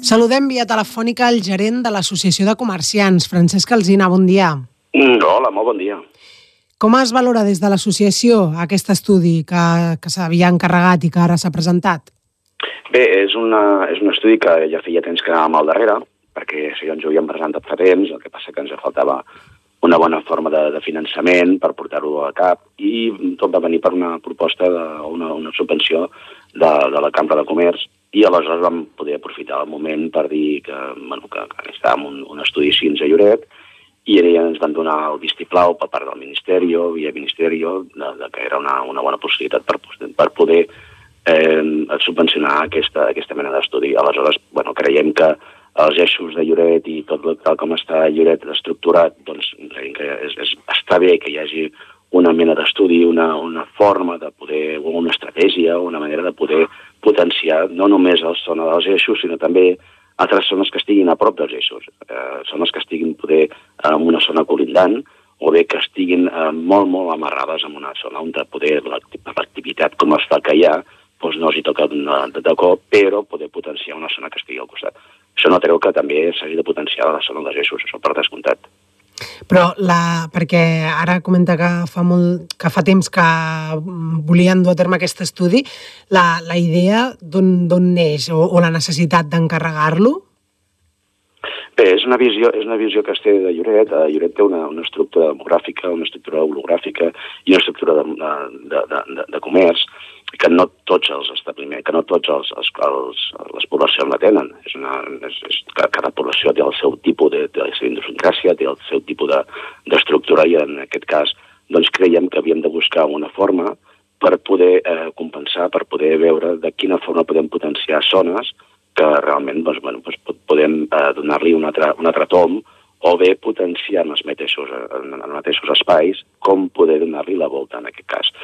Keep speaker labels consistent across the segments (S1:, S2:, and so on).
S1: Saludem via telefònica el gerent de l'Associació de Comerciants, Francesc Alzina, bon dia.
S2: Mm, hola, molt bon dia.
S1: Com es valora des de l'associació aquest estudi que, que s'havia encarregat i que ara s'ha presentat?
S2: Bé, és, una, és un estudi que ja feia temps que anàvem al darrere, perquè això ja ens ho havíem presentat fa temps, el que passa que ens faltava una bona forma de, de finançament per portar-ho a cap i tot va venir per una proposta de una, una subvenció de, de la Cambra de Comerç i aleshores vam poder aprofitar el moment per dir que, bueno, que, que estàvem un, un estudi així a Lloret i ja ens van donar el vistiplau per part del Ministeri, via Ministeri, de, de que era una, una bona possibilitat per, per poder eh, subvencionar aquesta, aquesta mena d'estudi. Aleshores, bueno, creiem que els eixos de Lloret i tot tal com està Lloret estructurat, doncs creiem que és, és, està bé que hi hagi una mena d'estudi, una, una forma de poder, una estratègia, una manera de poder potenciar no només la zona dels eixos, sinó també altres zones que estiguin a prop dels eixos, eh, zones que estiguin poder en una zona colindant, o bé que estiguin eh, molt, molt amarrades en una zona on poder l'activitat com es fa que hi ha, doncs no s'hi toca de, de, cop, però poder potenciar una zona que estigui al costat. Això no treu que també s'hagi de potenciar la zona dels eixos, això per descomptat.
S1: Però la, perquè ara comenta que fa, molt, que fa temps que volien dur a terme aquest estudi, la, la idea d'on neix o, o la necessitat d'encarregar-lo?
S2: Bé, és una visió, és una visió que es té de Lloret. Uh, Lloret té una, una estructura demogràfica, una estructura hologràfica i una estructura de, de, de, de, de comerç que no tots els establiments, que no tots els, els, els les poblacions la tenen. És una, és, és, cada població té el seu tipus de, de seva idiosincràsia, té el seu tipus d'estructura de, i en aquest cas doncs creiem que havíem de buscar una forma per poder eh, compensar, per poder veure de quina forma podem potenciar zones que realment doncs, bueno, doncs podem eh, donar-li un, altre, un altre tom o bé potenciar en els mateixos, en, en els mateixos espais com poder donar-li la volta en aquest cas.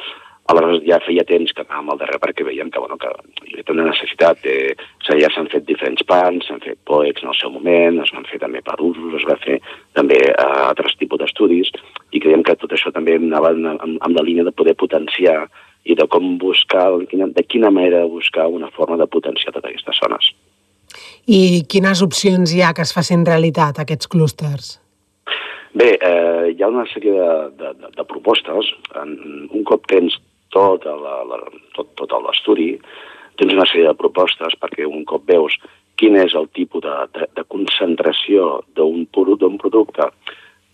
S2: Aleshores ja feia temps que anàvem al darrere perquè veiem que, bueno, que hi havia una necessitat. De, ja s'han fet diferents plans, s'han fet POEX en el seu moment, es van fer també per usos, es va fer també uh, altres tipus d'estudis i creiem que tot això també anava amb, amb la línia de poder potenciar i de com buscar, de quina manera buscar una forma de potenciar totes aquestes zones.
S1: I quines opcions hi ha que es facin realitat, aquests clústers?
S2: Bé, eh, hi ha una sèrie de, de, de, de propostes. En, un cop tens tot, la, la, tot, tot l'estudi, tens una sèrie de propostes perquè un cop veus quin és el tipus de, de, de concentració d'un producte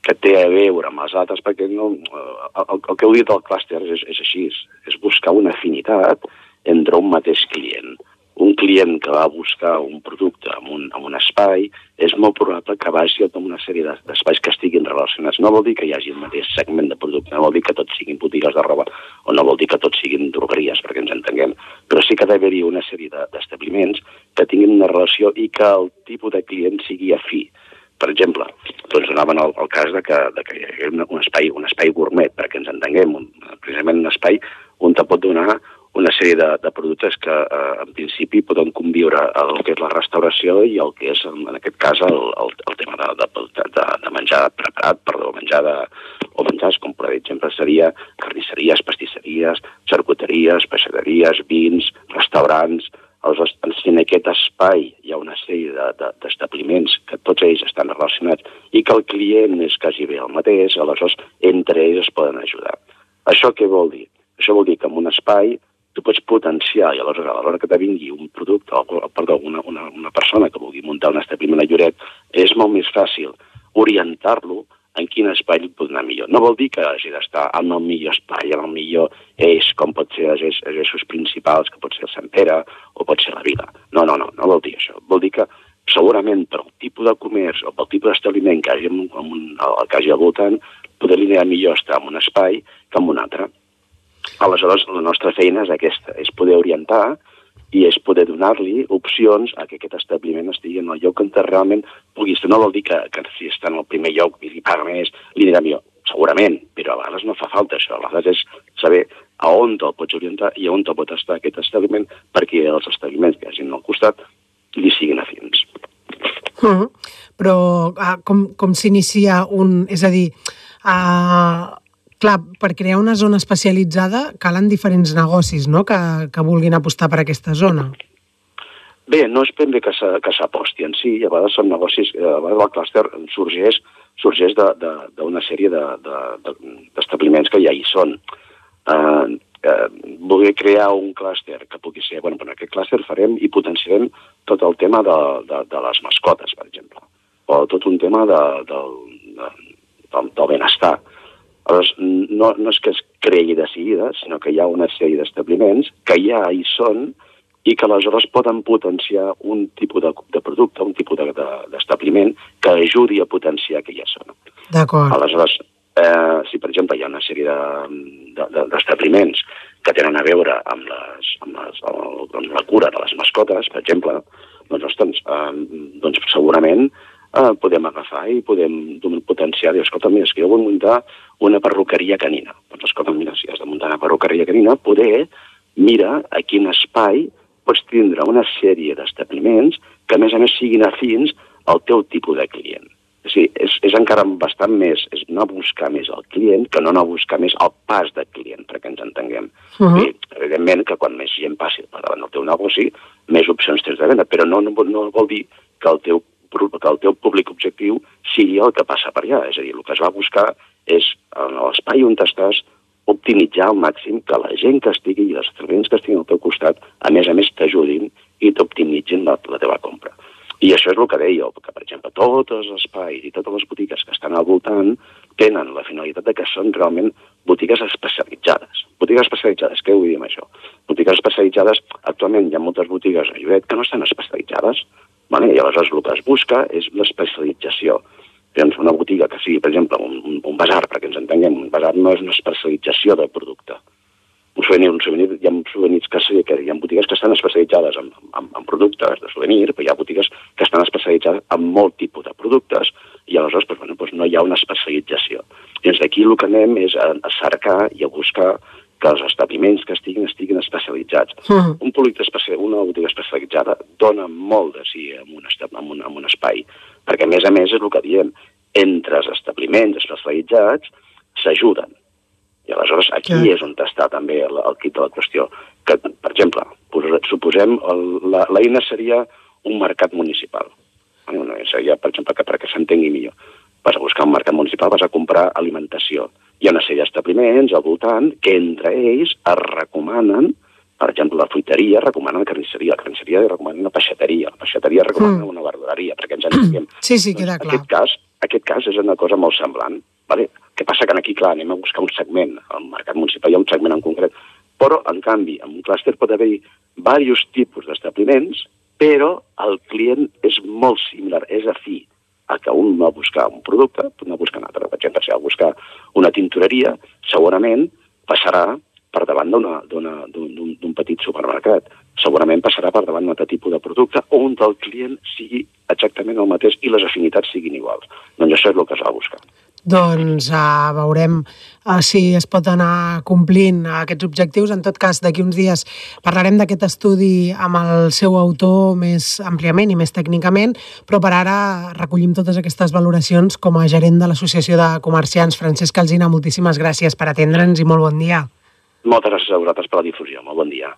S2: que té a veure amb els altres, perquè no, eh, el, el que heu dit del clúster és, és així, és buscar una afinitat entre un mateix client un client que va buscar un producte en un, en un espai, és molt probable que vagi a una sèrie d'espais que estiguin relacionats. No vol dir que hi hagi el mateix segment de producte, no vol dir que tots siguin botigues de roba, o no vol dir que tots siguin drogueries, perquè ens entenguem, però sí que ha d'haver-hi una sèrie d'establiments que tinguin una relació i que el tipus de client sigui afí. Per exemple, doncs donaven el, el cas de que, de que hi hagués un espai, un espai gourmet, perquè ens entenguem, un, precisament un espai on te pot donar una sèrie de, de productes que eh, en principi poden conviure el que és la restauració i el que és, en, en aquest cas, el, el, el tema de, de, de, de menjar preparat, perdó, menjar de, o menjars, com per exemple seria carnisseries, pastisseries, xarcuteries, peixaderies, vins, restaurants, Aleshores, en aquest espai hi ha una sèrie d'establiments de, de, que tots ells estan relacionats i que el client és quasi bé el mateix, aleshores entre ells es poden ajudar. Això què vol dir? Això vol dir que en un espai tu pots potenciar i aleshores a l'hora que te vingui un producte o, perdó, una, una, una persona que vulgui muntar un establiment a Lloret, és molt més fàcil orientar-lo en quin espai pot anar millor. No vol dir que hagi d'estar en el millor espai, en el millor eix, com pot ser els, eixos principals, que pot ser el Sant Pere o pot ser la Vila. No, no, no, no vol dir això. Vol dir que segurament per el tipus de comerç o pel tipus d'establiment que un, que hagi al voltant, podria anar millor estar en un espai que en un altre. Aleshores, la nostra feina és aquesta, és poder orientar i és poder donar-li opcions a que aquest establiment estigui en el lloc on realment pugui estar. No vol dir que, que si està en el primer lloc i li paga més, li anirà millor. Segurament, però a vegades no fa falta això. A vegades és saber a on te'l pots orientar i a on te pot estar aquest establiment perquè els establiments que hagin al costat li siguin afins.
S1: Uh -huh. Però uh, com, com s'inicia un... És a dir, uh, clar, per crear una zona especialitzada calen diferents negocis no? que, que vulguin apostar per aquesta zona.
S2: Bé, no és ben bé que s'aposti en si, a vegades són negocis, a vegades el clúster sorgeix, sorgeix d'una sèrie d'establiments de, de, que ja hi són. Uh, uh, voler crear un clúster que pugui ser... Bueno, en aquest clúster farem i potenciarem tot el tema de, de, de les mascotes, per exemple, o tot un tema de, de, de, del, del benestar. Aleshores, no, no és que es creï de seguida, sinó que hi ha una sèrie d'establiments que ja hi són, i que aleshores poden potenciar un tipus de, de producte, un tipus d'establiment de, de, que ajudi a potenciar aquella zona.
S1: D'acord.
S2: Aleshores, eh, si per exemple hi ha una sèrie d'establiments de, de, que tenen a veure amb, les, amb, les, amb la cura de les mascotes, per exemple, doncs, doncs, eh, doncs segurament eh, podem agafar i podem potenciar, dir, escolta, mira, és que jo vull muntar una perruqueria canina. Doncs escolta, mira, si has de muntar una perruqueria canina, poder mira a quin espai pots tindre una sèrie d'establiments que, a més a més, siguin afins al teu tipus de client. O sigui, és, és encara bastant més, és no buscar més el client que no no buscar més el pas de client, perquè ens entenguem. Uh -huh. I, evidentment que quan més gent passi per davant del teu negoci, més opcions tens de venda, però no, no, no vol dir que el teu que el teu públic objectiu sigui el que passa per allà. És a dir, el que es va buscar és en l'espai on estàs optimitzar al màxim que la gent que estigui i els establiments que estiguin al teu costat, a més a més, t'ajudin i t'optimitzin la, la teva compra. I això és el que deia, que, per exemple, tots els espais i totes les botigues que estan al voltant tenen la finalitat de que són realment botigues especialitzades. Botigues especialitzades, què vull dir amb això? Botigues especialitzades, actualment hi ha moltes botigues a Lloret que no estan especialitzades, vale? i aleshores el que es busca és l'especialització doncs una botiga que sigui, per exemple, un, un, basar, perquè ens entenguem, un basar no és una especialització del producte. Un souvenir, un souvenir, hi ha souvenirs que, sí, que hi ha botigues que estan especialitzades en, en, en productes de souvenir, però hi ha botigues que estan especialitzades en molt tipus de productes i aleshores doncs, bueno, doncs no hi ha una especialització. Des d'aquí el que anem és a, a cercar i a buscar que els establiments que estiguin estiguin especialitzats. Mm. Un producte especial, una botiga especialitzada dona molt de sí en un, en un, en un espai perquè, a més a més, és el que diem, entre els establiments especialitzats s'ajuden. I aleshores aquí sí. és on està també el, el kit de la qüestió. Que, per exemple, suposem l'eina seria un mercat municipal. Bueno, seria, per exemple, que perquè s'entengui millor. Vas a buscar un mercat municipal, vas a comprar alimentació. Hi ha una sèrie d'establiments al voltant que entre ells es recomanen per exemple, la fruiteria recomana la carnisseria, la carnisseria recomana una peixateria, la peixateria recomana mm. una verdureria, perquè ens entenguem.
S1: Sí, sí, queda
S2: doncs, clar. Aquest cas, aquest cas és una cosa molt semblant. Vale? Què passa que aquí, clar, anem a buscar un segment, al mercat municipal hi ha un segment en concret, però, en canvi, en un clúster pot haver-hi diversos tipus d'establiments, però el client és molt similar, és afí a que un va buscar un producte, no busca un altre. Per exemple, si va buscar una tintoreria, segurament passarà per davant d'un petit supermercat. Segurament passarà per davant d'un altre tipus de producte on el client sigui exactament el mateix i les afinitats siguin iguals. Doncs això és el que es va buscar.
S1: Doncs uh, veurem uh, si es pot anar complint aquests objectius. En tot cas, d'aquí uns dies parlarem d'aquest estudi amb el seu autor més àmpliament i més tècnicament, però per ara recollim totes aquestes valoracions com a gerent de l'Associació de Comerciants. Francesc Alzina, moltíssimes gràcies per atendre'ns i molt bon dia.
S2: Moltes gràcies a vosaltres per la difusió. Molt bon dia.